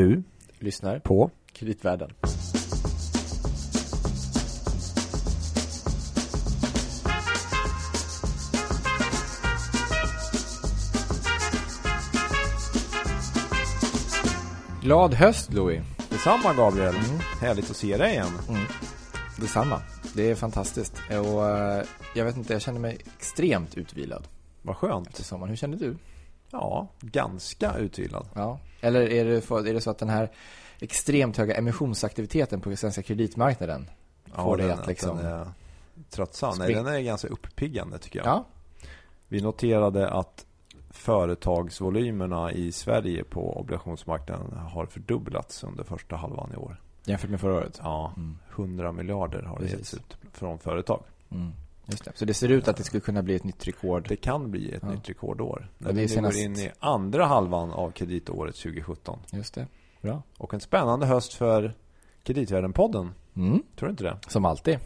Du lyssnar på Kreditvärlden. Glad höst Louis. Detsamma Gabriel. Mm. Härligt att se dig igen. Mm. Detsamma. Det är fantastiskt. Och eh, jag vet inte, jag känner mig extremt utvilad. Vad skönt. Efter sommaren. Hur känner du? Ja, ganska utvilad. Ja. Eller är det, för, är det så att den här extremt höga emissionsaktiviteten på svenska kreditmarknaden ja, får dig att liksom... Den är tröttsam. Nej, den är ganska uppiggande tycker jag. Ja. Vi noterade att företagsvolymerna i Sverige på obligationsmarknaden har fördubblats under första halvan i år. Jämfört med förra året? Ja, mm. 100 miljarder har Precis. getts ut från företag. Mm. Just det. Så det ser ut att det skulle kunna bli ett nytt rekord? Det kan bli ett ja. nytt rekordår. När vi senast... går in i andra halvan av kreditåret 2017. Just det. Bra. Och en spännande höst för Kreditvärden-podden. Mm. Tror du inte det? Som alltid.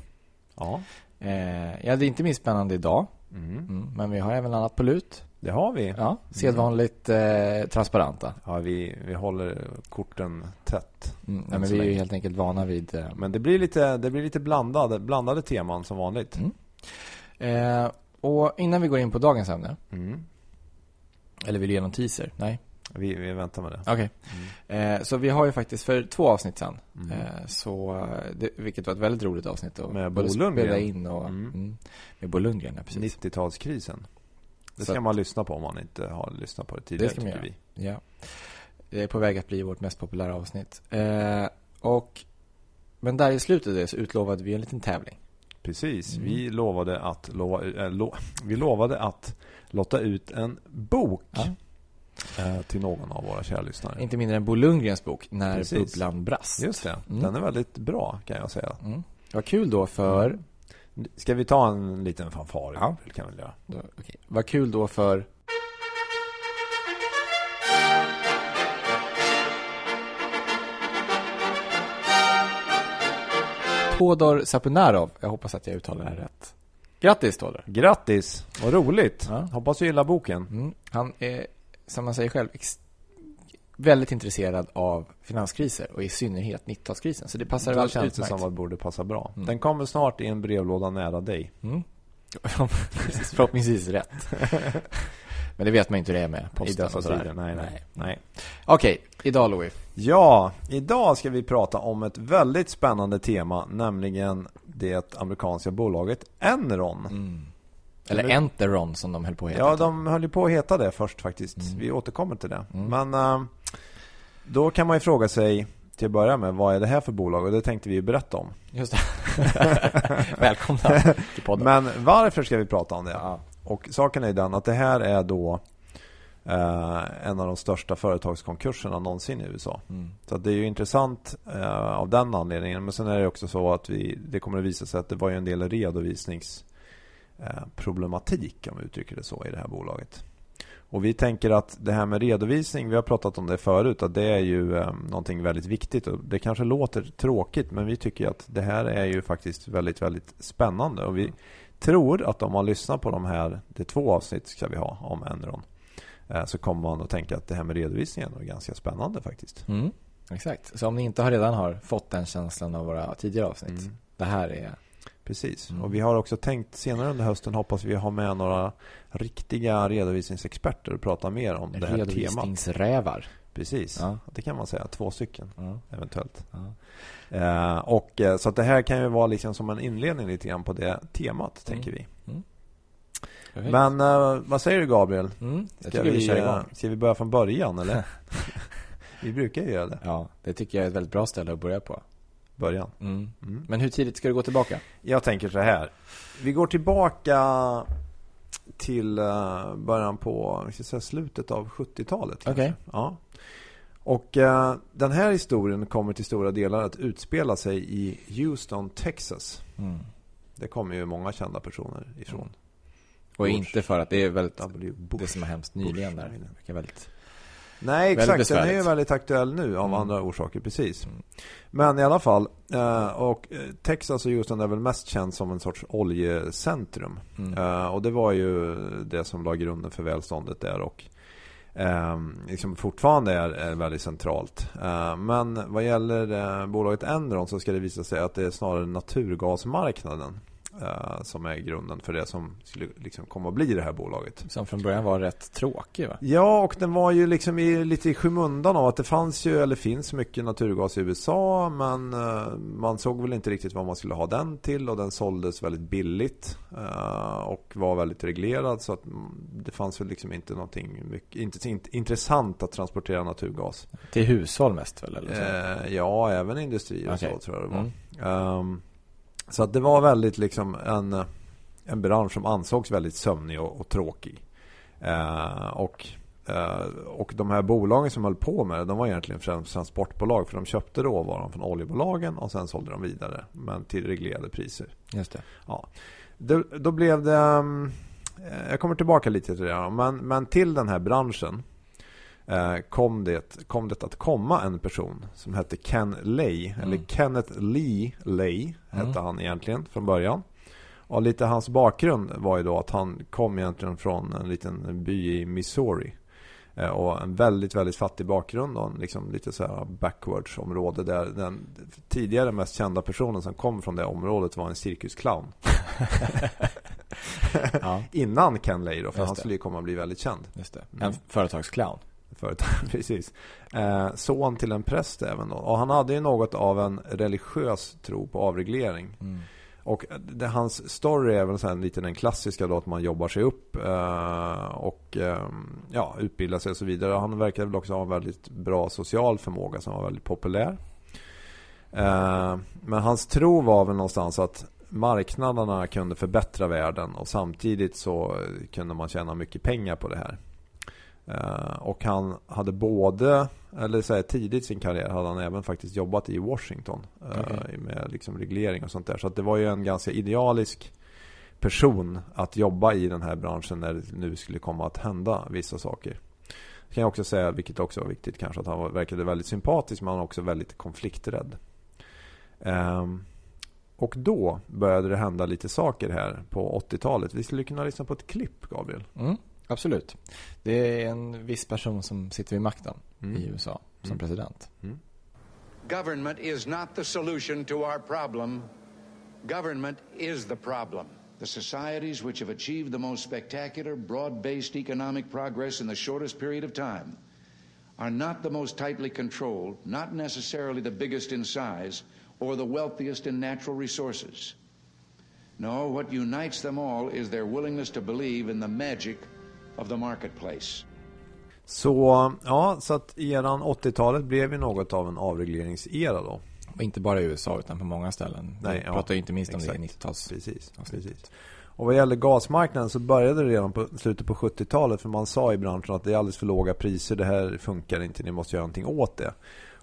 Ja. Eh, ja, det är inte minst spännande idag. Mm. Mm. Men vi har även annat på lut. Det har vi. Ja, sedvanligt eh, transparenta. Ja, vi, vi håller korten tätt. Mm, ja, men vi är ju helt enkelt vana vid... Eh... Men det blir lite, det blir lite blandade, blandade teman som vanligt. Mm. Eh, och innan vi går in på dagens ämne. Mm. Eller vill du ge någon teaser? Nej. Vi, vi väntar med det. Okej. Okay. Mm. Eh, så vi har ju faktiskt för två avsnitt sen. Mm. Eh, så, det, vilket var ett väldigt roligt avsnitt. Och med Bo Lundgren. in och, mm. mm. med Bo Lundgren, ja, precis. 90-talskrisen. Det ska så. man lyssna på om man inte har lyssnat på det tidigare, det ska man göra. vi. Ja. Det är på väg att bli vårt mest populära avsnitt. Eh, och, men där i slutet så utlovade vi en liten tävling. Precis. Mm. Vi, lovade att lova, äh, lo, vi lovade att lotta ut en bok. Ja. Eh, till någon av våra kära lyssnare. Inte mindre än Bo Lundgrens bok När Precis. bubblan brast. Just det. Mm. Den är väldigt bra kan jag säga. Mm. Vad kul då för... Mm. Ska vi ta en liten fanfar? Ja. Kan vi göra. Då, okay. Vad kul då för... Todor Sapunarov. Jag hoppas att jag uttalar det här rätt. Grattis Todor! Grattis! Vad roligt! Ja. Hoppas du gillar boken. Mm. Han är, som man säger själv, väldigt intresserad av finanskriser och i synnerhet 90-talskrisen. Så det passar väldigt känns utmärkt. det som att det borde passa bra. Mm. Den kommer snart i en brevlåda nära dig. Mm. Förhoppningsvis rätt. Men det vet man inte hur det är med posten och sådär. Nej, nej. nej. Okej, idag Louis. Ja, idag ska vi prata om ett väldigt spännande tema, nämligen det amerikanska bolaget Enron. Mm. Eller Enteron som de höll på att heta. Ja, de höll på att heta det först faktiskt. Mm. Vi återkommer till det. Mm. Men uh, då kan man ju fråga sig till att börja med, vad är det här för bolag? Och det tänkte vi ju berätta om. Just det. Välkomna till podden. Men varför ska vi prata om det? Ja. Och saken är den att det här är då eh, en av de största företagskonkurserna någonsin i USA. Mm. Så det är ju intressant eh, av den anledningen. Men sen är det också så att vi, det kommer att visa sig att det var ju en del redovisningsproblematik, eh, om vi uttrycker det så, i det här bolaget. Och vi tänker att det här med redovisning, vi har pratat om det förut, att det är ju eh, någonting väldigt viktigt. Och det kanske låter tråkigt, men vi tycker att det här är ju faktiskt väldigt, väldigt spännande. Och vi tror att om man lyssnar på de här, det är två avsnitt ska vi ha om Enron, eh, så kommer man att tänka att det här med redovisningen är ganska spännande faktiskt. Mm, exakt. Så om ni inte redan har fått den känslan av våra tidigare avsnitt, mm. det här är Precis, mm. och vi har också tänkt senare under hösten hoppas vi ha med några riktiga redovisningsexperter och prata mer om det här temat. Redovisningsrävar. Precis, ja. det kan man säga. Två stycken ja. eventuellt. Ja. Eh, och, eh, så att det här kan ju vara liksom som en inledning lite grann på det temat, mm. tänker vi. Mm. Men eh, vad säger du Gabriel? Mm. Ska, vi, vi eh, ska vi börja från början eller? vi brukar ju göra det. Ja, det tycker jag är ett väldigt bra ställe att börja på början. Mm. Mm. Men hur tidigt ska du gå tillbaka? Jag tänker så här. Vi går tillbaka till eh, början på säga, slutet av 70-talet. Okay. Ja. Och uh, den här historien kommer till stora delar att utspela sig i Houston, Texas. Mm. Det kommer ju många kända personer ifrån. Mm. Och Bush. inte för att det är väldigt det som har hemskt nyligen Bush. där. Det är väldigt Nej, exakt. Den är ju väldigt aktuell nu av mm. andra orsaker, precis. Mm. Men i alla fall, eh, och eh, Texas och Houston är väl mest känd som en sorts oljecentrum. Mm. Eh, och det var ju det som la grunden för välståndet där. Och eh, liksom fortfarande är, är väldigt centralt. Eh, men vad gäller eh, bolaget Enron så ska det visa sig att det är snarare naturgasmarknaden som är grunden för det som skulle liksom komma att bli det här bolaget. Som från början var rätt tråkig va? Ja, och den var ju liksom i, lite i skymundan av att det fanns ju, eller finns mycket naturgas i USA. Men uh, man såg väl inte riktigt vad man skulle ha den till och den såldes väldigt billigt. Uh, och var väldigt reglerad så att det fanns väl liksom inte någonting mycket, inte, inte, intressant att transportera naturgas. Till hushåll mest väl? Eller så? ja, även industrier och okay. så tror jag det var. Mm. Um, så att det var väldigt liksom en, en bransch som ansågs väldigt sömnig och, och tråkig. Eh, och, eh, och de här bolagen som höll på med det, de var egentligen främst transportbolag. För de köpte råvaran från oljebolagen och sen sålde de vidare. Men till reglerade priser. Just det. Ja. Då, då blev det... Um, jag kommer tillbaka lite till det. Men, men till den här branschen Eh, kom det, kom det att komma en person som hette Ken Lay, mm. eller Kenneth Lee Lay hette mm. han egentligen från början. Och lite hans bakgrund var ju då att han kom egentligen från en liten by i Missouri. Eh, och en väldigt, väldigt fattig bakgrund och en liksom lite så här backwards område där den tidigare mest kända personen som kom från det området var en cirkusclown. ja. Innan Ken Lay då, för han skulle ju komma att bli väldigt känd. Just det. En mm. företagsclown företag. Precis. Eh, son till en präst även då. Och han hade ju något av en religiös tro på avreglering. Mm. Och det, hans story är väl så här lite den klassiska då att man jobbar sig upp eh, och eh, ja, utbildar sig och så vidare. Han verkar väl också ha en väldigt bra social förmåga som var väldigt populär. Eh, men hans tro var väl någonstans att marknaderna kunde förbättra världen och samtidigt så kunde man tjäna mycket pengar på det här. Uh, och han hade både, eller så här, tidigt i sin karriär hade han även faktiskt jobbat i Washington. Uh, okay. Med liksom reglering och sånt där. Så det var ju en ganska idealisk person att jobba i den här branschen när det nu skulle komma att hända vissa saker. Det kan jag också säga, vilket också var viktigt kanske, att han verkade väldigt sympatisk men han var också väldigt konflikträdd. Um, och då började det hända lite saker här på 80-talet. Vi skulle kunna lyssna på ett klipp, Gabriel. Mm. Absolut. Det är en viss person som sitter vid makten mm. i USA som mm. president. Mm. Government is not the solution to our problem. Government is the problem. The societies which have achieved the most spectacular, broad-based economic progress in the shortest period of time are not the most tightly controlled, not necessarily the biggest in size, or the wealthiest in natural resources. No, what unites them all is their willingness to believe in the magic of the marketplace. Så ja, så att eran 80-talet blev ju något av en avregleringsera då. Och inte bara i USA utan på många ställen. Nej, Vi ja, pratar ju inte minst om exakt. det i 90-tals. Precis, precis. Och vad gäller gasmarknaden så började det redan på slutet på 70-talet. För man sa i branschen att det är alldeles för låga priser. Det här funkar inte. Ni måste göra någonting åt det.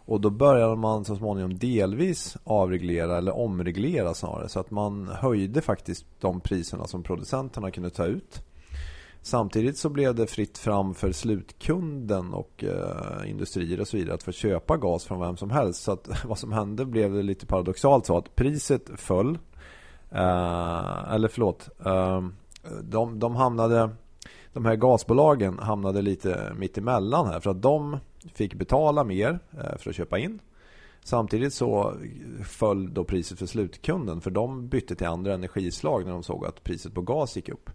Och då började man så småningom delvis avreglera eller omreglera snarare. Så att man höjde faktiskt de priserna som producenterna kunde ta ut. Samtidigt så blev det fritt fram för slutkunden och eh, industrier och så vidare att få köpa gas från vem som helst. Så att vad som hände blev det lite paradoxalt så att priset föll. Eh, eller förlåt. Eh, de, de hamnade de här gasbolagen hamnade lite mitt emellan här för att de fick betala mer eh, för att köpa in. Samtidigt så föll då priset för slutkunden för de bytte till andra energislag när de såg att priset på gas gick upp.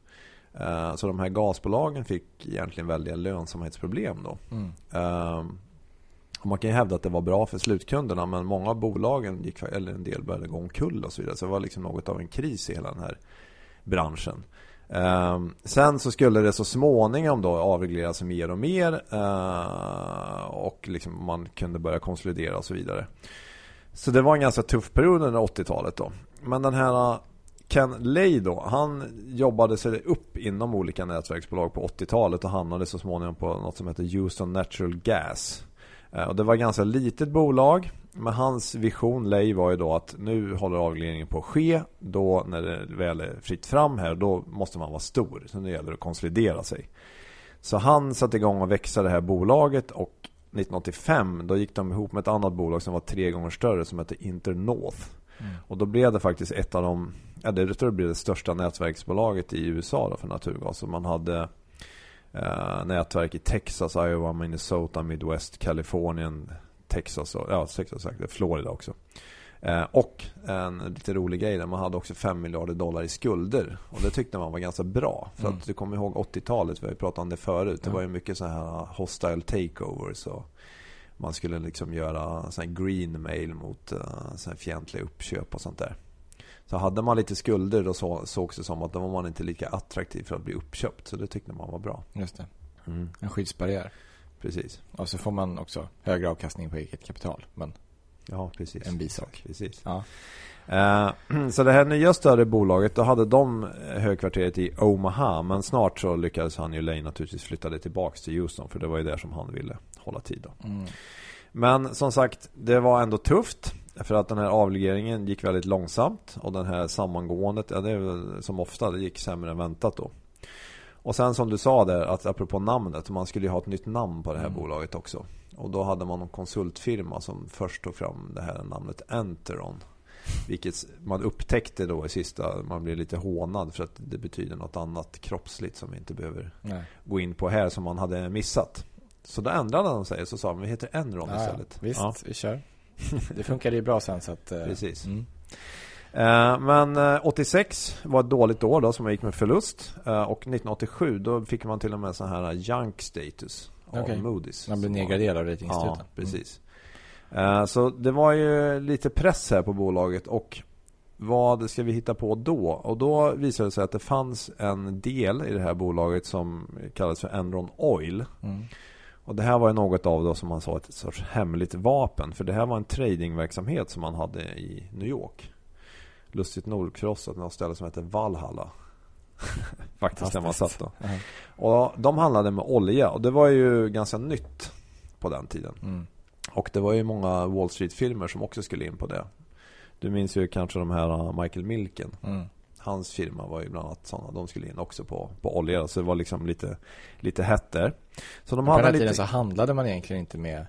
Eh, så de här gasbolagen fick egentligen väldiga lönsamhetsproblem då. Mm. Ehm, man kan ju hävda att det var bra för slutkunderna men många av bolagen gick, eller en del började gå omkull och så vidare. Så det var liksom något av en kris i hela den här branschen. Um, sen så skulle det så småningom då avregleras mer och mer uh, och liksom man kunde börja konsolidera och så vidare. Så det var en ganska tuff period under 80-talet då. Men den här Ken Lay då, han jobbade sig upp inom olika nätverksbolag på 80-talet och hamnade så småningom på något som heter Houston Natural Gas. Eh, och det var ett ganska litet bolag. Men hans vision, Lay, var ju då att nu håller avregleringen på att ske. Då när det väl är fritt fram här, då måste man vara stor. Så nu gäller det att konsolidera sig. Så han satte igång och växa det här bolaget och 1985 då gick de ihop med ett annat bolag som var tre gånger större som hette Internorth. Mm. Och då blev det faktiskt ett av de ja, det tror jag blev det största nätverksbolaget i USA då för naturgas. Och man hade eh, nätverk i Texas, Iowa, Minnesota, Midwest, Kalifornien, Texas och ja, Texas sagt, Florida också. Eh, och en lite rolig grej där man hade också 5 miljarder dollar i skulder. Och det tyckte man var ganska bra. För mm. att du kommer ihåg 80-talet, vi har ju pratat om det förut. Det var ju mycket så här hostile takeovers. Och man skulle liksom göra så här green mail mot uh, så fientliga uppköp och sånt där. Så hade man lite skulder då så, sågs det som att då var man inte lika attraktiv för att bli uppköpt. Så det tyckte man var bra. Just det. Mm. En skyddsbarriär. Precis. Och så får man också högre avkastning på eget kapital. Men ja, precis. en bisak. Precis. Ja. Uh, så det här nya större bolaget, då hade de högkvarteret i Omaha. Men snart så lyckades han ju Lane naturligtvis flytta det tillbaka till Houston. För det var ju där som han ville hålla tid då. Mm. Men som sagt, det var ändå tufft. För att den här avregleringen gick väldigt långsamt. Och den här sammangåendet, ja det är väl som ofta, det gick sämre än väntat då. Och sen som du sa där, att apropå namnet, man skulle ju ha ett nytt namn på det här mm. bolaget också. Och då hade man en konsultfirma som först tog fram det här namnet Enteron. Vilket man upptäckte då i sista, man blev lite hånad för att det betyder något annat kroppsligt som vi inte behöver Nej. gå in på här som man hade missat. Så då ändrade de sig och så sa vi heter Enron ja, istället. Visst, ja. vi kör. Det funkade ju bra sen så att... Eh, Precis. Mm. Eh, men 86 eh, var ett dåligt år då som man gick med förlust. Och 1987 då fick man till och med sån här junk status av okay. Moody's. Man blev nedgraderad av ratinginstituten. Ja, precis. Mm. Så det var ju lite press här på bolaget och vad ska vi hitta på då? Och då visade det sig att det fanns en del i det här bolaget som kallas för Enron Oil. Mm. Och det här var ju något av det som man sa ett sorts hemligt vapen. För det här var en tradingverksamhet som man hade i New York. Lustigt nog krossat något ställe som heter Valhalla. Faktiskt där man satt då. Mm. Och de handlade med olja och det var ju ganska nytt på den tiden. Mm. Och det var ju många Wall Street-filmer som också skulle in på det. Du minns ju kanske de här uh, Michael Milken. Mm hans firma var ju bland annat sådana. De skulle in också på, på olja. Så det var liksom lite, lite hett där. Så de på den här tiden så handlade man egentligen inte med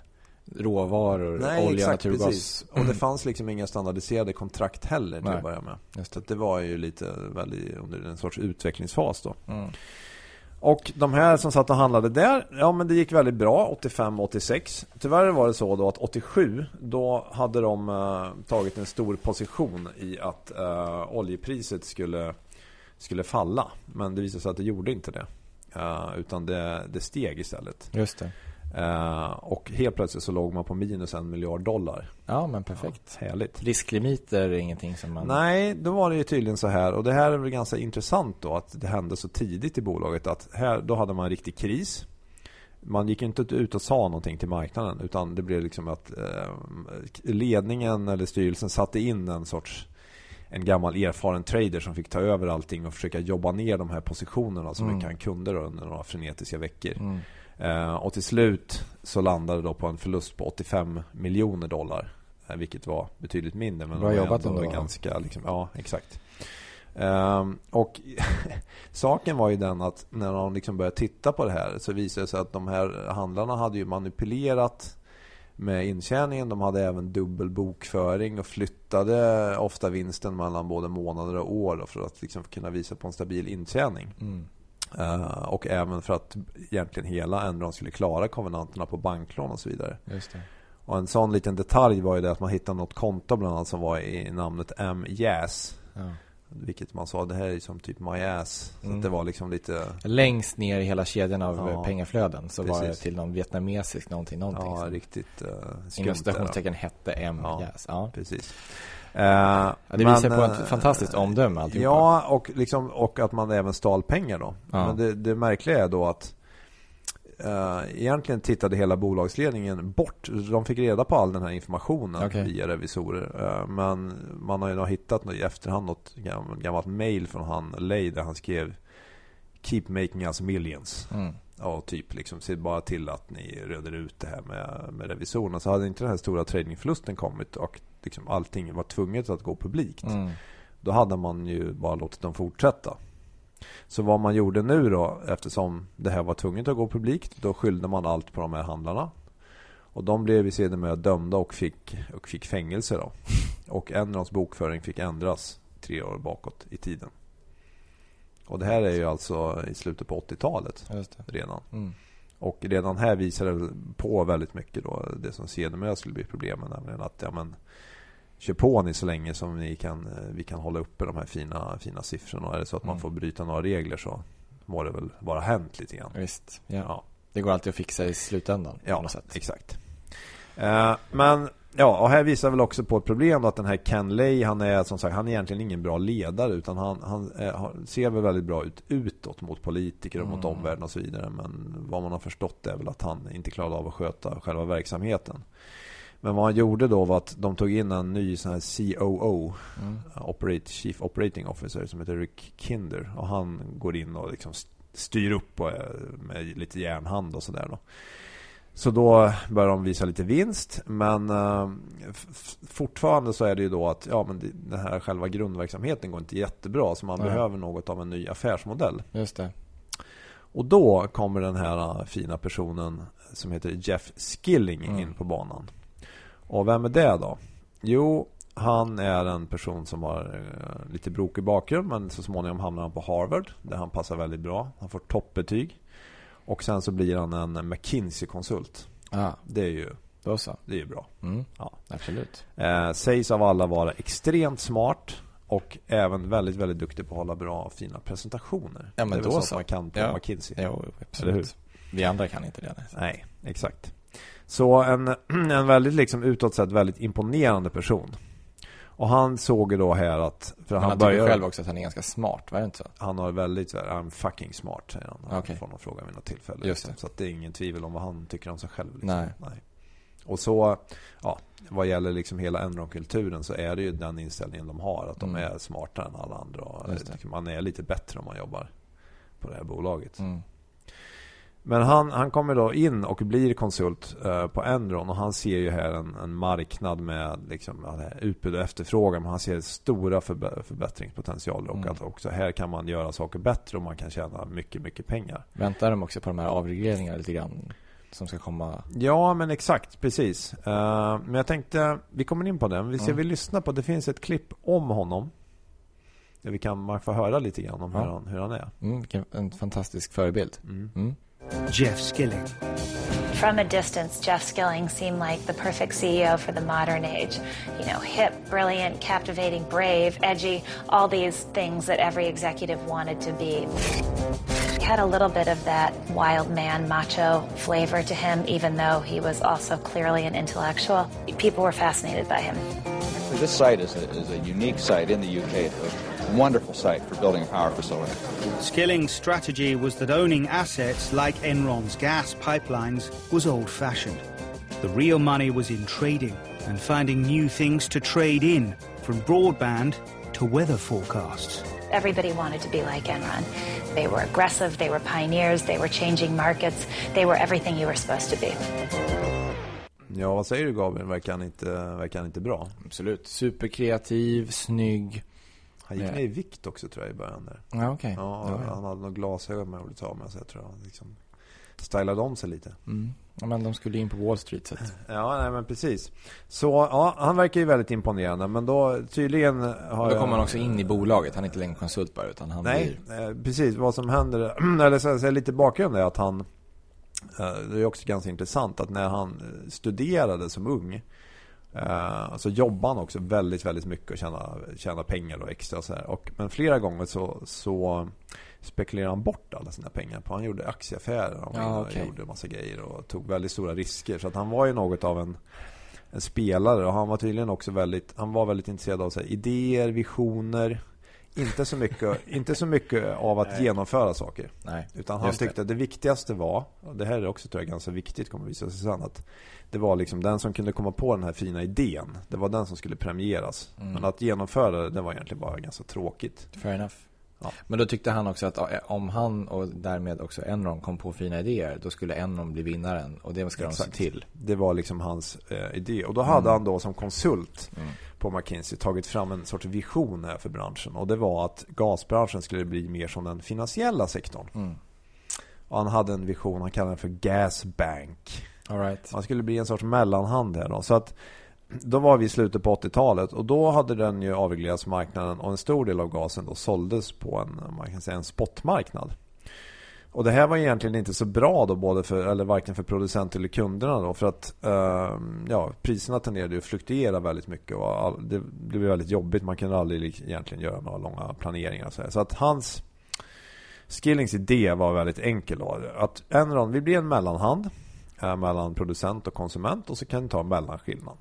råvaror, Nej, olja, exakt, naturgas. Precis. Och det fanns liksom inga standardiserade kontrakt heller till att börja med. Just det. Så det var ju lite väldigt under en sorts utvecklingsfas då. Mm. Och de här som satt och handlade där, ja men det gick väldigt bra 85 86. Tyvärr var det så då att 87 då hade de eh, tagit en stor position i att eh, oljepriset skulle skulle falla, men det visade sig att det gjorde inte det. Eh, utan det, det steg istället. Just det. Uh, och helt plötsligt så låg man på minus en miljard dollar. Ja, men perfekt. Ja, härligt. Risklimiter är ingenting som man... Nej, då var det ju tydligen så här. Och det här är väl ganska intressant då att det hände så tidigt i bolaget. Att här, då hade man en riktig kris. Man gick inte ut och sa någonting till marknaden. Utan det blev liksom att eh, ledningen eller styrelsen satte in en sorts en gammal erfaren trader som fick ta över allting och försöka jobba ner de här positionerna så mm. mycket han kunde under några frenetiska veckor. Mm. Eh, och till slut så landade det då på en förlust på 85 miljoner dollar. Eh, vilket var betydligt mindre. Men Bra jobbat ändå. Ganska, liksom, ja, exakt. Um, och saken var ju den att när de liksom började titta på det här så visade det sig att de här handlarna hade ju manipulerat med intjäningen. De hade även dubbel bokföring och flyttade ofta vinsten mellan både månader och år för att liksom kunna visa på en stabil intjäning. Mm. Uh, och även för att egentligen hela Enron skulle klara konvenanterna på banklån och så vidare. Och en sån liten detalj var ju det att man hittade något konto bland annat som var i namnet M. Jazz. Ja. Vilket man sa, det här är som typ my ass. Så mm. det var liksom lite... Längst ner i hela kedjan av ja, pengaflöden så precis. var det till någon vietnamesisk någonting. någonting ja, riktigt uh, skumt. Inom citationstecken hette M. Ja, Jazz. Ja, precis. Uh, ja, det men, visar på ett uh, fantastiskt omdöme alltihopa. Ja, och, liksom, och att man även stal pengar då. Men det, det märkliga är då att uh, egentligen tittade hela bolagsledningen bort. De fick reda på all den här informationen okay. via revisorer. Uh, men man har ju hittat i efterhand något gammalt mail från han Lay där han skrev Keep making us millions. Mm. Ja, typ liksom se bara till att ni röder ut det här med, med revisorerna. Så hade inte den här stora tradingförlusten kommit och liksom allting var tvunget att gå publikt. Mm. Då hade man ju bara låtit dem fortsätta. Så vad man gjorde nu då, eftersom det här var tvunget att gå publikt, då skyllde man allt på de här handlarna. Och de blev i sedermera dömda och fick, och fick fängelse då. Och Enrons bokföring fick ändras tre år bakåt i tiden. Och det här är ju alltså i slutet på 80-talet redan. Mm. Och redan här visar det på väldigt mycket då det som sedermera skulle bli problemen. Nämligen att ja, men, kör på ni så länge som ni kan, eh, vi kan hålla uppe de här fina, fina siffrorna. Och är det så att man mm. får bryta några regler så må det väl vara hänt lite grann. Visst, ja. ja. Det går alltid att fixa i slutändan. Ja, exakt. Eh, men Ja, och här visar väl också på ett problem att den här Ken Lay, han är som sagt, han är egentligen ingen bra ledare utan han, han är, ser väl väldigt bra ut utåt mot politiker och mm. mot omvärlden och så vidare. Men vad man har förstått är väl att han inte klarade av att sköta själva verksamheten. Men vad han gjorde då var att de tog in en ny sån här COO, mm. Operate, Chief Operating Officer, som heter Rick Kinder. Och han går in och liksom styr upp med lite järnhand och sådär då. Så då börjar de visa lite vinst. Men uh, fortfarande så är det ju då att ja, men den här själva grundverksamheten går inte jättebra. Så man Nej. behöver något av en ny affärsmodell. Just det. Och då kommer den här uh, fina personen som heter Jeff Skilling mm. in på banan. Och vem är det då? Jo, han är en person som har uh, lite brokig bakgrund. Men så småningom hamnar han på Harvard. Där han passar väldigt bra. Han får toppbetyg. Och sen så blir han en McKinsey-konsult. Ah. Det är ju Då så. Det är ju bra. Mm. Ja. Absolut. Eh, sägs av alla vara extremt smart och även väldigt, väldigt duktig på att hålla bra och fina presentationer. Ja, men det är då väl så. man kan på ja. McKinsey. Jo, absolut. Vi andra kan inte det. Nej exakt. Så en, en väldigt liksom utåt sett väldigt imponerande person. Och han såg ju då här att... För Men han, han tycker själv också att han är ganska smart, var det inte så? Han har väldigt så här, I'm fucking smart, säger han. Han okay. får någon fråga vid något tillfälle. Just det. Så att det är ingen tvivel om vad han tycker om sig själv. Liksom. Nej. Nej. Och så, ja, vad gäller liksom hela Enron-kulturen så är det ju den inställningen de har. Att de mm. är smartare än alla andra. Och man är lite bättre om man jobbar på det här bolaget. Mm. Men han, han kommer då in och blir konsult uh, på Enron och han ser ju här en, en marknad med liksom, utbud och efterfrågan. Men han ser stora förb förbättringspotentialer och mm. att också här kan man göra saker bättre och man kan tjäna mycket, mycket pengar. Väntar de också på de här avregleringarna lite grann? Som ska komma? Ja, men exakt, precis. Uh, men jag tänkte, vi kommer in på den. Vi ser mm. vi lyssnar på, det finns ett klipp om honom. Där vi kan, får höra lite grann om ja. hur, han, hur han är. Mm, en fantastisk förebild. Mm. Jeff Skilling. From a distance, Jeff Skilling seemed like the perfect CEO for the modern age. You know, hip, brilliant, captivating, brave, edgy, all these things that every executive wanted to be. He had a little bit of that wild man, macho flavor to him, even though he was also clearly an intellectual. People were fascinated by him. This site is a, is a unique site in the UK wonderful site for building a power facility. Skilling's strategy was that owning assets like Enron's gas pipelines was old fashioned. The real money was in trading and finding new things to trade in, from broadband to weather forecasts. Everybody wanted to be like Enron. They were aggressive, they were pioneers, they were changing markets, they were everything you were supposed to be. Ja, vad säger du Gabriel? Verkar han inte, verkar han inte bra? Absolut. Superkreativ, snygg. Han gick ner i vikt också tror jag i början där. Ja. Okay. Ja, ja, han hade några glasögon med att ta med sig. Jag tror han liksom stylade om sig lite. Mm. Ja, men de skulle in på Wall Street. Så Ja, nej, men precis. Så ja, han verkar ju väldigt imponerande. Men då tydligen har Då kommer han också in i bolaget. Han är inte längre konsult bara, utan han Nej, blir... Eh, precis. Vad som händer, eller så, så lite bakgrund är att han eh, det är också ganska intressant att när han eh, studerade som ung Uh, så jobbar han också väldigt, väldigt mycket och tjänar, tjänar pengar och extra. Så här. Och, men flera gånger så, så spekulerade han bort alla sina pengar. På. Han gjorde aktieaffärer han ja, okay. gjorde massa grejer och tog väldigt stora risker. Så att han var ju något av en, en spelare. Och han var tydligen också väldigt, han var väldigt intresserad av så här, idéer, visioner. Inte så mycket, inte så mycket av att Nej. genomföra saker. Nej, Utan han tyckte det. att det viktigaste var, och det här är också tror jag ganska viktigt kommer att visa sig sen, att det var liksom den som kunde komma på den här fina idén. Det var den som skulle premieras. Mm. Men att genomföra det, det var egentligen bara ganska tråkigt. Fair enough. Ja. Men då tyckte han också att om han och därmed också Enron kom på fina idéer, då skulle Enron bli vinnaren. Och det ska Exakt. de se till. Det var liksom hans eh, idé. Och då hade mm. han då som konsult mm. på McKinsey tagit fram en sorts vision här för branschen. Och det var att gasbranschen skulle bli mer som den finansiella sektorn. Mm. Han hade en vision, han kallade den för Gas Bank. All right. Skulle bli en sorts mellanhand här då. Så att då var vi i slutet på 80-talet och då hade den ju avreglerats marknaden och en stor del av gasen då såldes på en, man kan säga en spotmarknad. Och det här var egentligen inte så bra då både för, eller varken för producenter eller kunderna då för att eh, ja, priserna tenderade att fluktuera väldigt mycket och all, det blev väldigt jobbigt. Man kunde aldrig egentligen göra några långa planeringar. Så, så att hans Skillings idé var väldigt enkel då. Att Enron, vi blir en mellanhand eh, mellan producent och konsument och så kan vi ta mellanskillnad.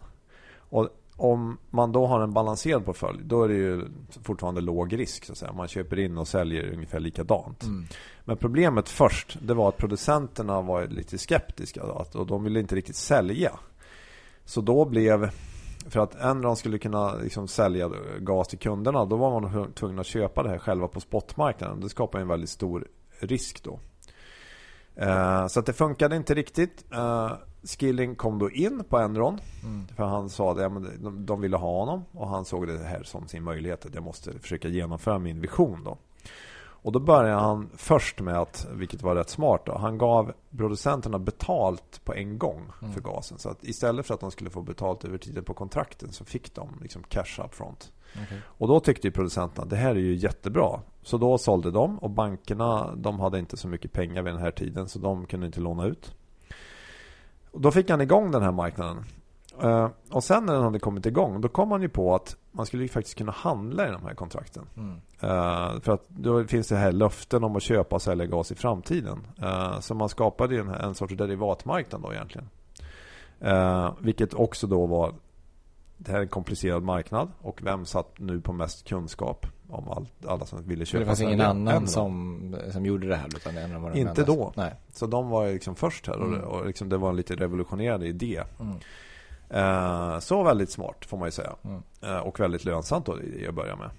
Och om man då har en balanserad portfölj då är det ju fortfarande låg risk. Så att säga. Man köper in och säljer ungefär likadant. Mm. Men problemet först det var att producenterna var lite skeptiska och de ville inte riktigt sälja. Så då blev för att Enron skulle kunna liksom sälja gas till kunderna då var man tvungen att köpa det här själva på spotmarknaden. Det skapar en väldigt stor risk då. Eh, så att det funkade inte riktigt. Skilling kom då in på Enron. Mm. För han sa att ja, de, de ville ha honom. Och han såg det här som sin möjlighet. Att jag måste försöka genomföra min vision då. Och då började han först med att, vilket var rätt smart då, han gav producenterna betalt på en gång för mm. gasen. Så att istället för att de skulle få betalt över tiden på kontrakten så fick de liksom cash up front. Okay. Och då tyckte ju producenterna det här är ju jättebra. Så då sålde de och bankerna de hade inte så mycket pengar vid den här tiden så de kunde inte låna ut. Och då fick han igång den här marknaden. Uh, och sen när den hade kommit igång då kom man ju på att man skulle ju faktiskt kunna handla i de här kontrakten. Mm. Uh, för att då finns det här löften om att köpa och sälja gas i framtiden. Uh, så man skapade ju en, en sorts derivatmarknad då egentligen. vilket också då var det här är en komplicerad marknad och vem satt nu på mest kunskap om all, alla som ville köpa? det fanns ingen annan som, som gjorde det här? Utan det var Inte då. Nej. Så de var liksom först här och, mm. och liksom det var en lite revolutionerande idé. Mm. Eh, så väldigt smart får man ju säga. Mm. Eh, och väldigt lönsamt då i att börja med.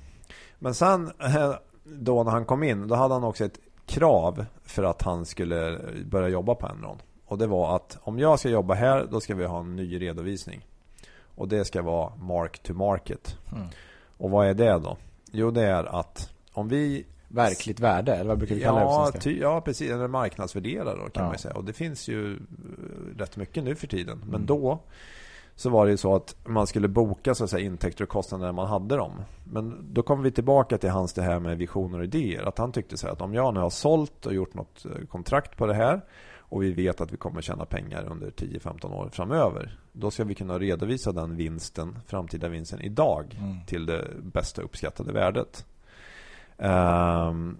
Men sen eh, då när han kom in, då hade han också ett krav för att han skulle börja jobba på Enron. Och det var att om jag ska jobba här, då ska vi ha en ny redovisning. Och det ska vara mark to market. Mm. Och vad är det då? Jo, det är att om vi Verkligt värde, eller vad brukar vi kalla ja, det ty, Ja, precis. Eller marknadsvärderare kan ja. man säga. Och det finns ju rätt mycket nu för tiden. Men mm. då så var det ju så att man skulle boka så att säga, intäkter och kostnader när man hade dem. Men då kommer vi tillbaka till hans det här med visioner och idéer. Att han tyckte så här att om jag nu har sålt och gjort något eh, kontrakt på det här och vi vet att vi kommer tjäna pengar under 10-15 år framöver. Då ska vi kunna redovisa den vinsten, framtida vinsten idag mm. till det bästa uppskattade värdet. Um,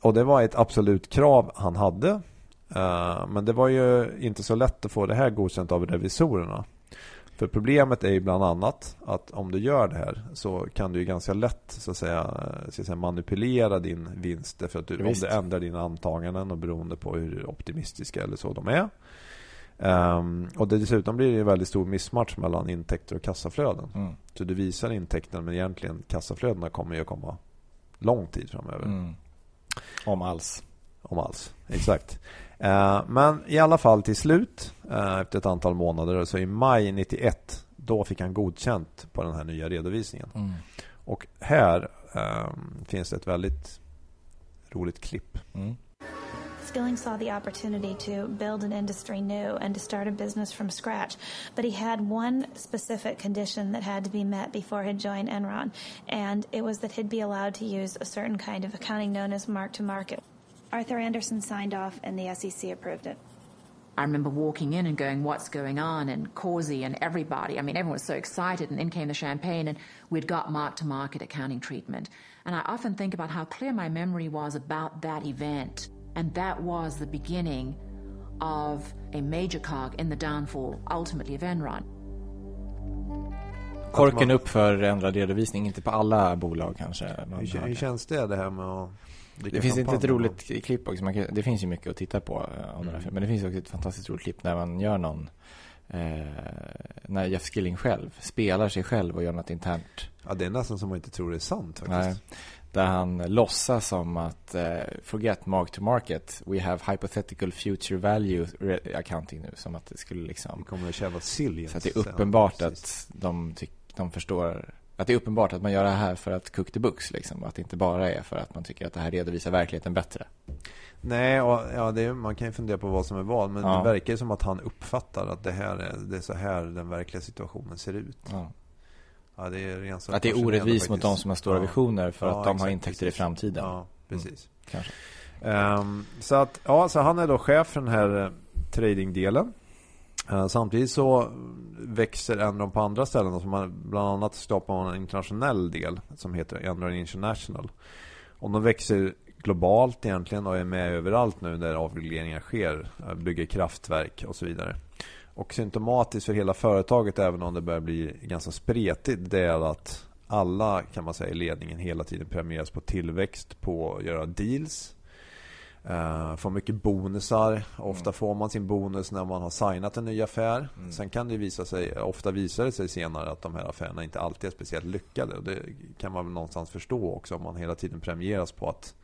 och det var ett absolut krav han hade. Uh, men det var ju inte så lätt att få det här godkänt av revisorerna. För problemet är ju bland annat att om du gör det här så kan du ju ganska lätt så att säga, så att säga manipulera din vinst. För att du, om du ändrar dina antaganden och beroende på hur optimistiska eller så de är. Um, och dessutom blir det en väldigt stor missmatch mellan intäkter och kassaflöden. Mm. Så du visar intäkterna men egentligen kassaflödena kommer ju att komma lång tid framöver. Mm. Om alls. Om alls, exakt. Eh, men i alla fall till slut, eh, efter ett antal månader, så i maj 91, då fick han godkänt på den här nya redovisningen. Mm. Och här um, finns det ett väldigt roligt klipp. Mm. Skilling saw the opportunity to build an industry new and to start a business from scratch. But he had one specific condition that had to be met before he'd join Enron, and it was that he'd be allowed to use a certain kind of accounting known as mark to market. Arthur Anderson signed off and the SEC approved it. I remember walking in and going, What's going on? And Causey and everybody. I mean, everyone was so excited. And in came the champagne, and we'd got mark to market accounting treatment. And I often think about how clear my memory was about that event. And that was the beginning of a major cog in the downfall, ultimately, of Enron. Korken upp för ändrad redovisning, inte på alla bolag kanske. Hur, hur känns det, det här med att det finns inte ett roligt klipp också. Kan, det finns ju mycket att titta på eh, om mm. Men det finns också ett fantastiskt roligt klipp när man gör någon eh, när Jeff Skilling själv spelar sig själv och gör något internt. Ja, det är nästan som man inte tror det är sant faktiskt. Nej, där han låtsas som att eh, forget mark to market. We have hypothetical future value accounting nu. Som att det skulle liksom... Det kommer att silly. Så att det är uppenbart ja, att de, de förstår att det är uppenbart att man gör det här för att cook the books liksom. Att det inte bara är för att man tycker att det här redovisar verkligheten bättre. Nej, och, ja, är, man kan ju fundera på vad som är vad. Men ja. det verkar ju som att han uppfattar att det här är, det är så här den verkliga situationen ser ut. Ja. Ja, det är att det är orättvist mot de som har stora visioner för att de exakt, har intäkter precis. i framtiden. Ja, precis. Mm, kanske. Um, så att, ja, så han är då chef för den här uh, tradingdelen. Eh, samtidigt så växer Enron på andra ställen. Så man, bland annat skapar man en internationell del som heter Enron International. Och de växer globalt egentligen och är med överallt nu där avregleringar sker. Eh, bygger kraftverk och så vidare. Och symptomatiskt för hela företaget, även om det börjar bli ganska spretigt, det är att alla kan man säga i ledningen hela tiden premieras på tillväxt, på att göra deals. Uh, får mycket bonusar. Ofta mm. får man sin bonus när man har signat en ny affär. Mm. Sen kan det visa sig, ofta visar det sig senare att de här affärerna inte alltid är speciellt lyckade. Och det kan man väl någonstans förstå också om man hela tiden premieras på att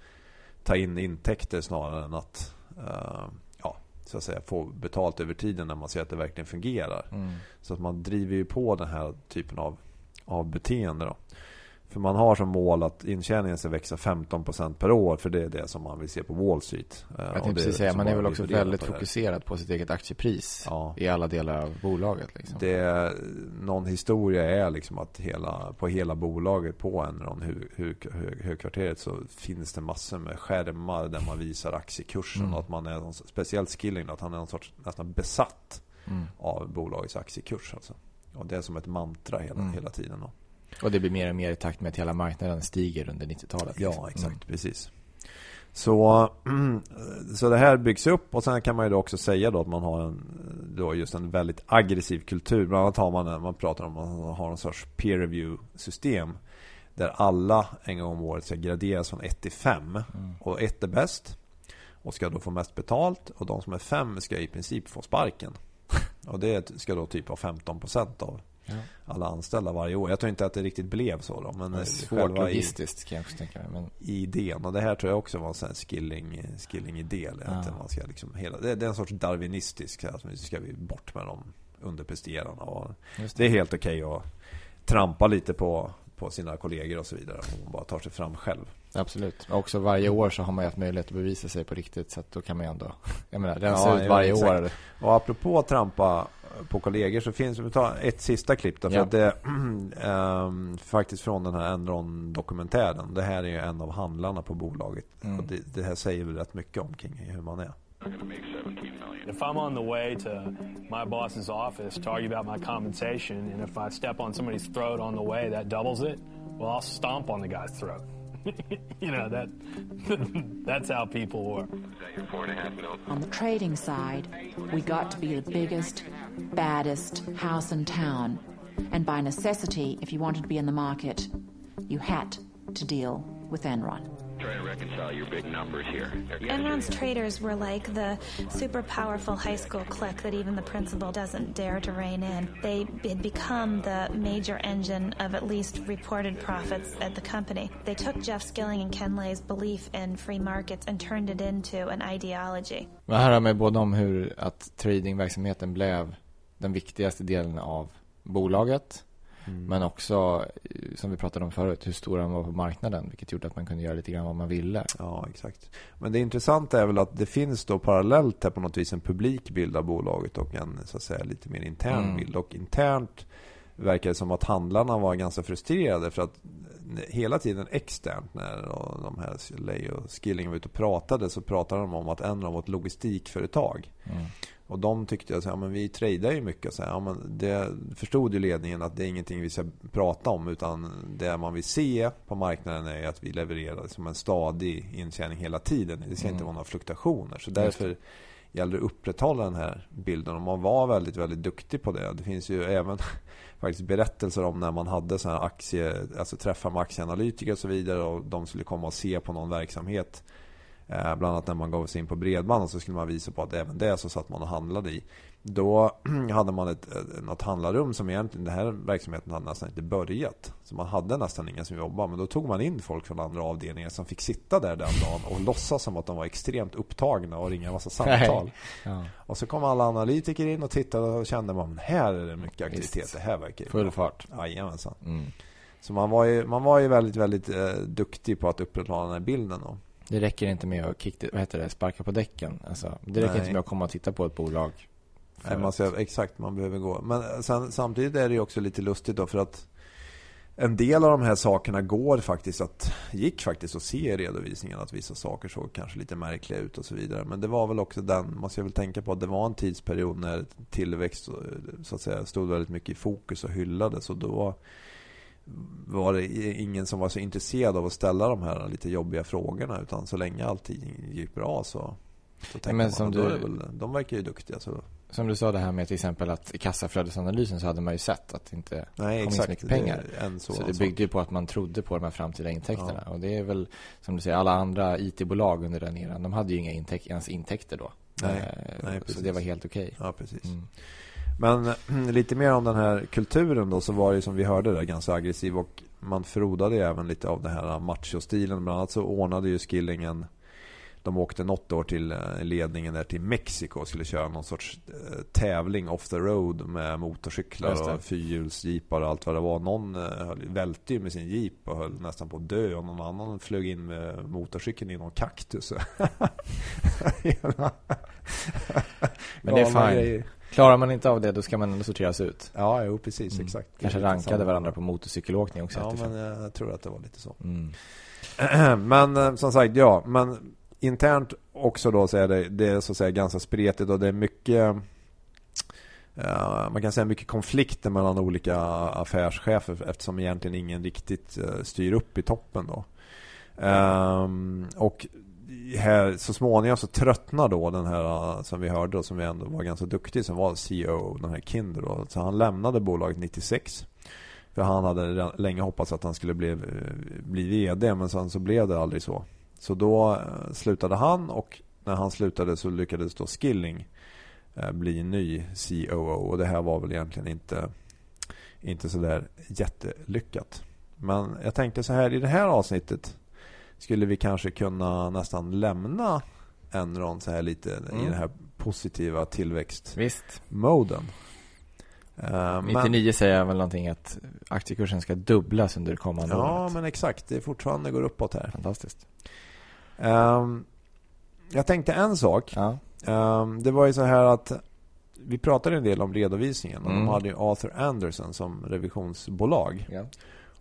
ta in intäkter snarare än att uh, ja, så att säga, få betalt över tiden när man ser att det verkligen fungerar. Mm. Så att man driver ju på den här typen av, av beteende. Då. För man har som mål att intjäningen ska växa 15% per år. För det är det som man vill se på Wall Street. Jag tänkte precis säga, man är väl också väldigt på fokuserad på sitt eget aktiepris. Ja. I alla delar av bolaget. Liksom. Det, någon historia är liksom att hela, på hela bolaget på Enron, högkvarteret, så finns det massor med skärmar där man visar aktiekursen. Mm. Och att man är, speciellt Skilling, att han är någon sorts nästan besatt mm. av bolagets aktiekurs. Alltså. Och det är som ett mantra hela, mm. hela tiden. Då. Och det blir mer och mer i takt med att hela marknaden stiger under 90-talet. Ja, liksom. exakt. Mm. Precis. Så, så det här byggs upp och sen kan man ju då också säga då att man har en, då just en väldigt aggressiv kultur. Bland annat har man, man pratar om att man har en sorts peer review system. Där alla en gång om året ska graderas från 1 till 5. Mm. Och 1 är bäst och ska då få mest betalt. Och de som är 5 ska i princip få sparken. Och det ska då typ vara 15% av ja. alla anställda varje år. Jag tror inte att det riktigt blev så då. Men det är svårt logistiskt kan jag också tänka mig. Men... Idén. Och det här tror jag också var en sån skilling, skilling idé. Ja. man ska liksom hela, det, är en sorts darwinistisk. Alltså, nu ska vi bort med de underpresterarna. Och det. det är helt okej okay att trampa lite på, på sina kollegor och så vidare. Om man bara tar sig fram själv. Absolut. Och också varje år så har man ju haft möjlighet att bevisa sig på riktigt. Så att då kan man ju ändå... Jag menar, den ser ut varje ja, år. Och apropå att trampa på kollegor så finns vi tar ett sista klipp då, för ja. det ähm, faktiskt från den här Enron-dokumentären. Det här är ju en av handlarna på bolaget. Mm. Och det, det, här säger väl rätt mycket om kring hur man är. If I'm on the way to my boss's office to argue about my compensation and if I step on somebody's throat on the way that doubles it, well I'll stomp on the guy's throat. you know that that's how people work. On the trading side, we got to be the biggest, baddest house in town, and by necessity, if you wanted to be in the market, you had to deal with Enron try to reconcile your big numbers here. Enron's traders were like the super powerful high school clique that even the principal doesn't dare to rein in. They had become the major engine of at least reported profits at the company. They took Jeff Skilling and Ken Lay's belief in free markets and turned it into an ideology. Men här har med både om hur att tradingverksamheten blev den viktigaste delen av bolaget Mm. Men också, som vi pratade om förut, hur stor han var på marknaden. Vilket gjorde att man kunde göra lite grann vad man ville. Ja, exakt. Men det intressanta är väl att det finns då parallellt här på något vis en publik bild av bolaget och en så att säga lite mer intern mm. bild. Och internt verkar det som att handlarna var ganska frustrerade för att hela tiden externt när de här Lay och Skilling var ute och pratade så pratade de om att en var ett logistikföretag. Mm. Och de tyckte att ja, men vi tradar ju mycket. Så här, ja, men det förstod ju ledningen att det är ingenting vi ska prata om. Utan det man vill se på marknaden är att vi levererar som en stadig intjäning hela tiden. Det ska mm. inte vara några fluktuationer. Så därför gäller det att upprätthålla den här bilden. Och man var väldigt, väldigt duktig på det. Det finns ju även faktiskt berättelser om när man hade så här aktie, alltså träffar med aktieanalytiker och så vidare. Och de skulle komma och se på någon verksamhet bland annat när man gav sig in på bredband så skulle man visa på att även det så satt man och handlade i. Då hade man ett, något handlarrum som egentligen den här verksamheten hade nästan inte börjat. Så man hade nästan ingen som jobbade. Men då tog man in folk från andra avdelningar som fick sitta där den dagen och låtsas som att de var extremt upptagna och ringa en massa samtal. Ja. Och så kom alla analytiker in och tittade och kände man här är det mycket aktivitet. Det här verkar Full fart. Jajamensan. Mm. Så man var ju, man var ju väldigt, väldigt eh, duktig på att upprätthålla den här bilden då. Det räcker inte med att kick, vad heter det, sparka på däcken. Alltså, det räcker Nej. inte med att komma och titta på ett bolag. Nej, man ser, exakt, man behöver gå. Men sen, samtidigt är det ju också lite lustigt då för att en del av de här sakerna går faktiskt att, gick faktiskt att se i redovisningen att vissa saker såg kanske lite märkliga ut och så vidare. Men det var väl också den, måste jag väl tänka på, att det var en tidsperiod när tillväxt så att säga stod väldigt mycket i fokus och hyllades och då var det ingen som var så intresserad av att ställa de här lite jobbiga frågorna utan så länge allting gick bra så, så tänkte man som du, väl, de verkar ju duktiga så som du sa det här med till exempel att i kassaflödesanalysen så hade man ju sett att det inte Nej, kom exakt, in så mycket pengar. Det så, så det byggde ju på att man trodde på de här framtida intäkterna. Ja. Och det är väl, som du säger, alla andra IT-bolag under den eran, de hade ju inga intäk ens intäkter då. Nej, eh, nej, så det var helt okej. Okay. Ja, precis. Mm. Men lite mer om den här kulturen då så var det som vi hörde där ganska aggressiv och man frodade även lite av den här machostilen. Bland annat så ordnade ju Skillingen de åkte något år till eh, ledningen där till Mexiko och skulle köra någon sorts eh, tävling off the road med motorcyklar och fyrhjulsjeepar och allt vad det var. Någon eh, välte ju med sin jeep och höll nästan på att dö och någon annan flög in med motorcykeln i någon kaktus. Men det är fine. Klarar man inte av det, då ska man ändå sorteras ut. Ja, jo, precis, mm. exakt. Kanske rankade varandra på motorcykelåkning också. Ja, men jag tror att det var lite så. Mm. men som sagt, ja, men internt också då så är det, det är så att säga ganska spretigt och det är mycket Uh, man kan säga mycket konflikter mellan olika affärschefer eftersom egentligen ingen riktigt uh, styr upp i toppen då. Um, och här, så småningom så tröttnar då den här eh, som vi hörde och som vi ändå var ganska duktig som var CEO, den här Kinder då. Så han lämnade bolaget 96. För han hade länge hoppats att han skulle bli, eh, bli VD men sen så blev det aldrig så. Så då eh, slutade han och när han slutade så lyckades då Skilling bli ny COO och det här var väl egentligen inte, inte sådär jättelyckat. Men jag tänkte så här i det här avsnittet skulle vi kanske kunna nästan lämna Enron så här lite mm. i den här positiva tillväxtmoden. Uh, 99 men, säger väl någonting att aktiekursen ska dubblas under kommande ja, året. Ja, men exakt. Det fortfarande går uppåt här. Fantastiskt. Um, jag tänkte en sak. Ja. Um, det var ju så här att vi pratade en del om redovisningen. Och mm. De hade ju Arthur Anderson som revisionsbolag. Ja.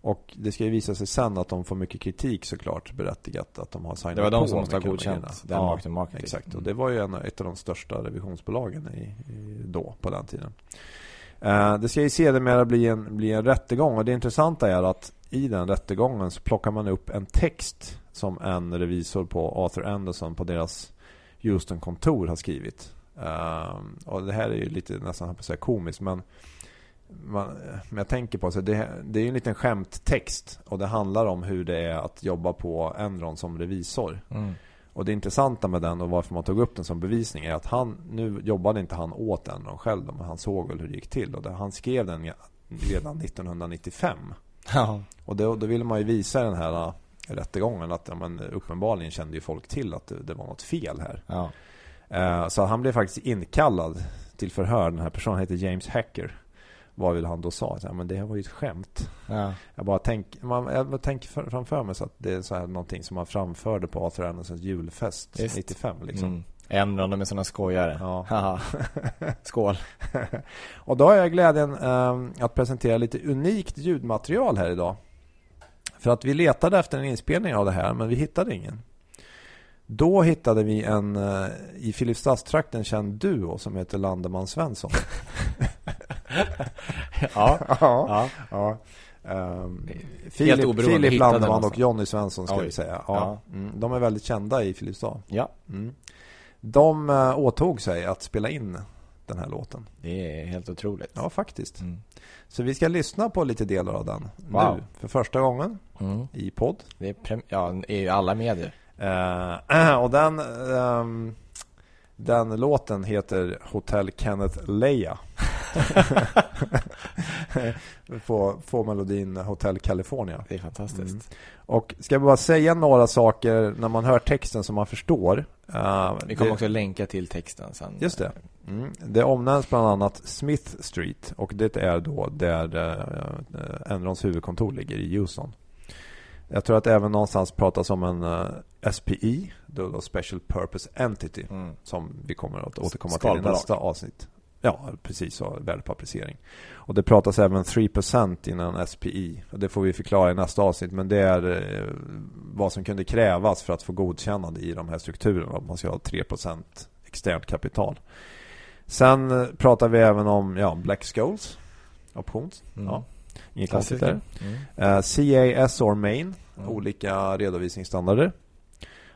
Och det ska ju visa sig sen att de får mycket kritik såklart berättigat att de har signat Det var de som måste ha godkänt den ja, market Exakt, mm. och det var ju en, ett av de största revisionsbolagen i, i, då, på den tiden. Uh, det ska ju sedermera bli en, bli en rättegång och det intressanta är att i den rättegången så plockar man upp en text som en revisor på Arthur Anderson på deras Houston-kontor har skrivit. Uh, och det här är ju lite nästan på komiskt men man, men jag tänker på så det, det är en liten skämttext och det handlar om hur det är att jobba på Enron som revisor. Mm. Och det intressanta med den och varför man tog upp den som bevisning är att han, nu jobbade inte han åt Enron själv men han såg väl hur det gick till och det, han skrev den redan 1995. Ja. Och då, då ville man ju visa den här rättegången att ja, men, uppenbarligen kände ju folk till att det, det var något fel här. Ja. Uh, så han blev faktiskt inkallad till förhör. Den här personen heter James Hacker. Vad vill han då sa? Ja, men det här var ju ett skämt. Ja. Jag bara tänker man, jag tänker framför mig så att det är så här någonting som man framförde på Arthur Andersons julfest Just. 95 liksom. Mm. Ämnande med sådana skojare. Ja. Skål. och då har jag glädjen um, att presentera lite unikt ljudmaterial här idag. För att vi letade efter en inspelning av det här men vi hittade ingen. Då hittade vi en uh, i Filipstadstrakten känd duo som heter Landeman Svensson. ja. ja. ja. Um, Filip, Filip Landeman och Jonny Svensson ska Oj. vi säga. Ja. ja. Mm, de är väldigt kända i Filipstad. Ja. Mm. De uh, åtog sig att spela in den här låten. Det är helt otroligt. Ja, faktiskt. Mm. Så vi ska lyssna på lite delar av den wow. nu för första gången mm. i podd. Det är ja, i alla medier. Uh, och den, um, den låten heter Hotel Kenneth Leia. få, få melodin Hotel California. Det är fantastiskt. Mm. Och ska jag bara säga några saker när man hör texten som man förstår. Uh, Vi kommer det... också länka till texten sen. Just det. Mm. Det omnämns bland annat Smith Street och det är då där uh, Enrons huvudkontor ligger i Houston. Jag tror att även någonstans pratas om en uh, SPI, då, Special Purpose Entity, mm. som vi kommer att återkomma till i nästa avsnitt. Ja, precis så, värdepapperisering. Och det pratas även 3% innan SPI. Och det får vi förklara i nästa avsnitt. Men det är eh, vad som kunde krävas för att få godkännande i de här strukturerna. Man ska ha 3% externt kapital. Sen eh, pratar vi även om ja, Black Skulls. Options. Mm. Ja. Inget konstigt där. Mm. Uh, CAS or main. Mm. Olika redovisningsstandarder.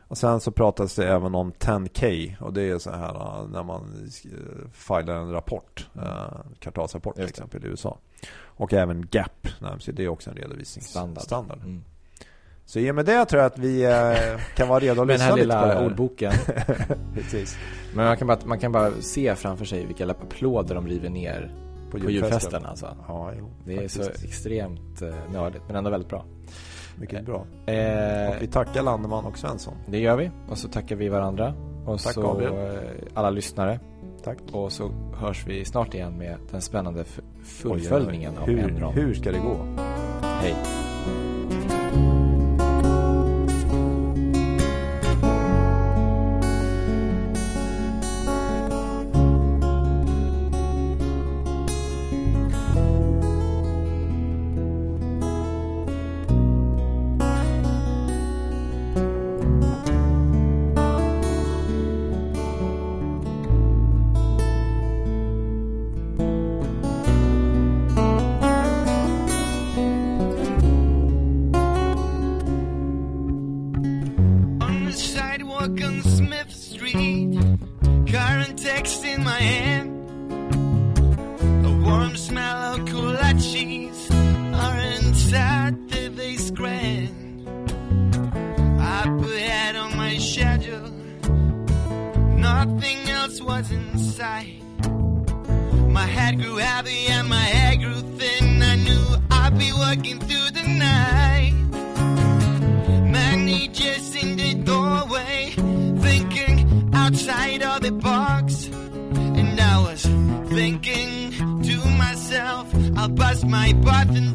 Och sen så pratas det även om 10K och det är så här äh, när man äh, filar en rapport, mm. kvartalsrapport till exempel i USA. Och även GAP nämns det är också en redovisningsstandard. Standard. Mm. Så i och med det tror jag att vi kan vara redo att lyssna lite på den här lilla ordboken. Precis. Men man kan, bara, man kan bara se framför sig vilka applåder de river ner på, på julfesten. Alltså. Ja, jo, det är så extremt nördigt men ändå väldigt bra. Mycket bra. Eh, och vi tackar Landeman och Svensson. Det gör vi. Och så tackar vi varandra. Och Tack så Gabriel. Eh, alla lyssnare. Tack. Och så hörs vi snart igen med den spännande fullföljningen av Enron. Hur ska det gå? Hej. I bought the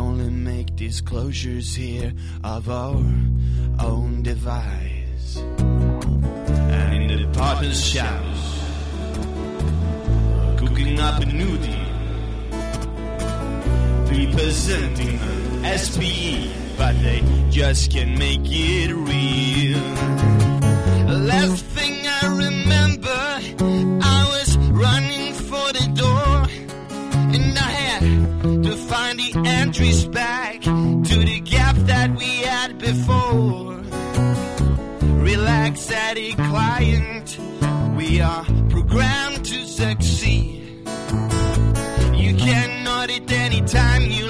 only make disclosures here of our own device. And in the partner's shadows, cooking up a nudie, representing an SPE, but they just can't make it real. Last entries back to the gap that we had before. Relax, Eddie, client, we are programmed to succeed. You can nod it anytime you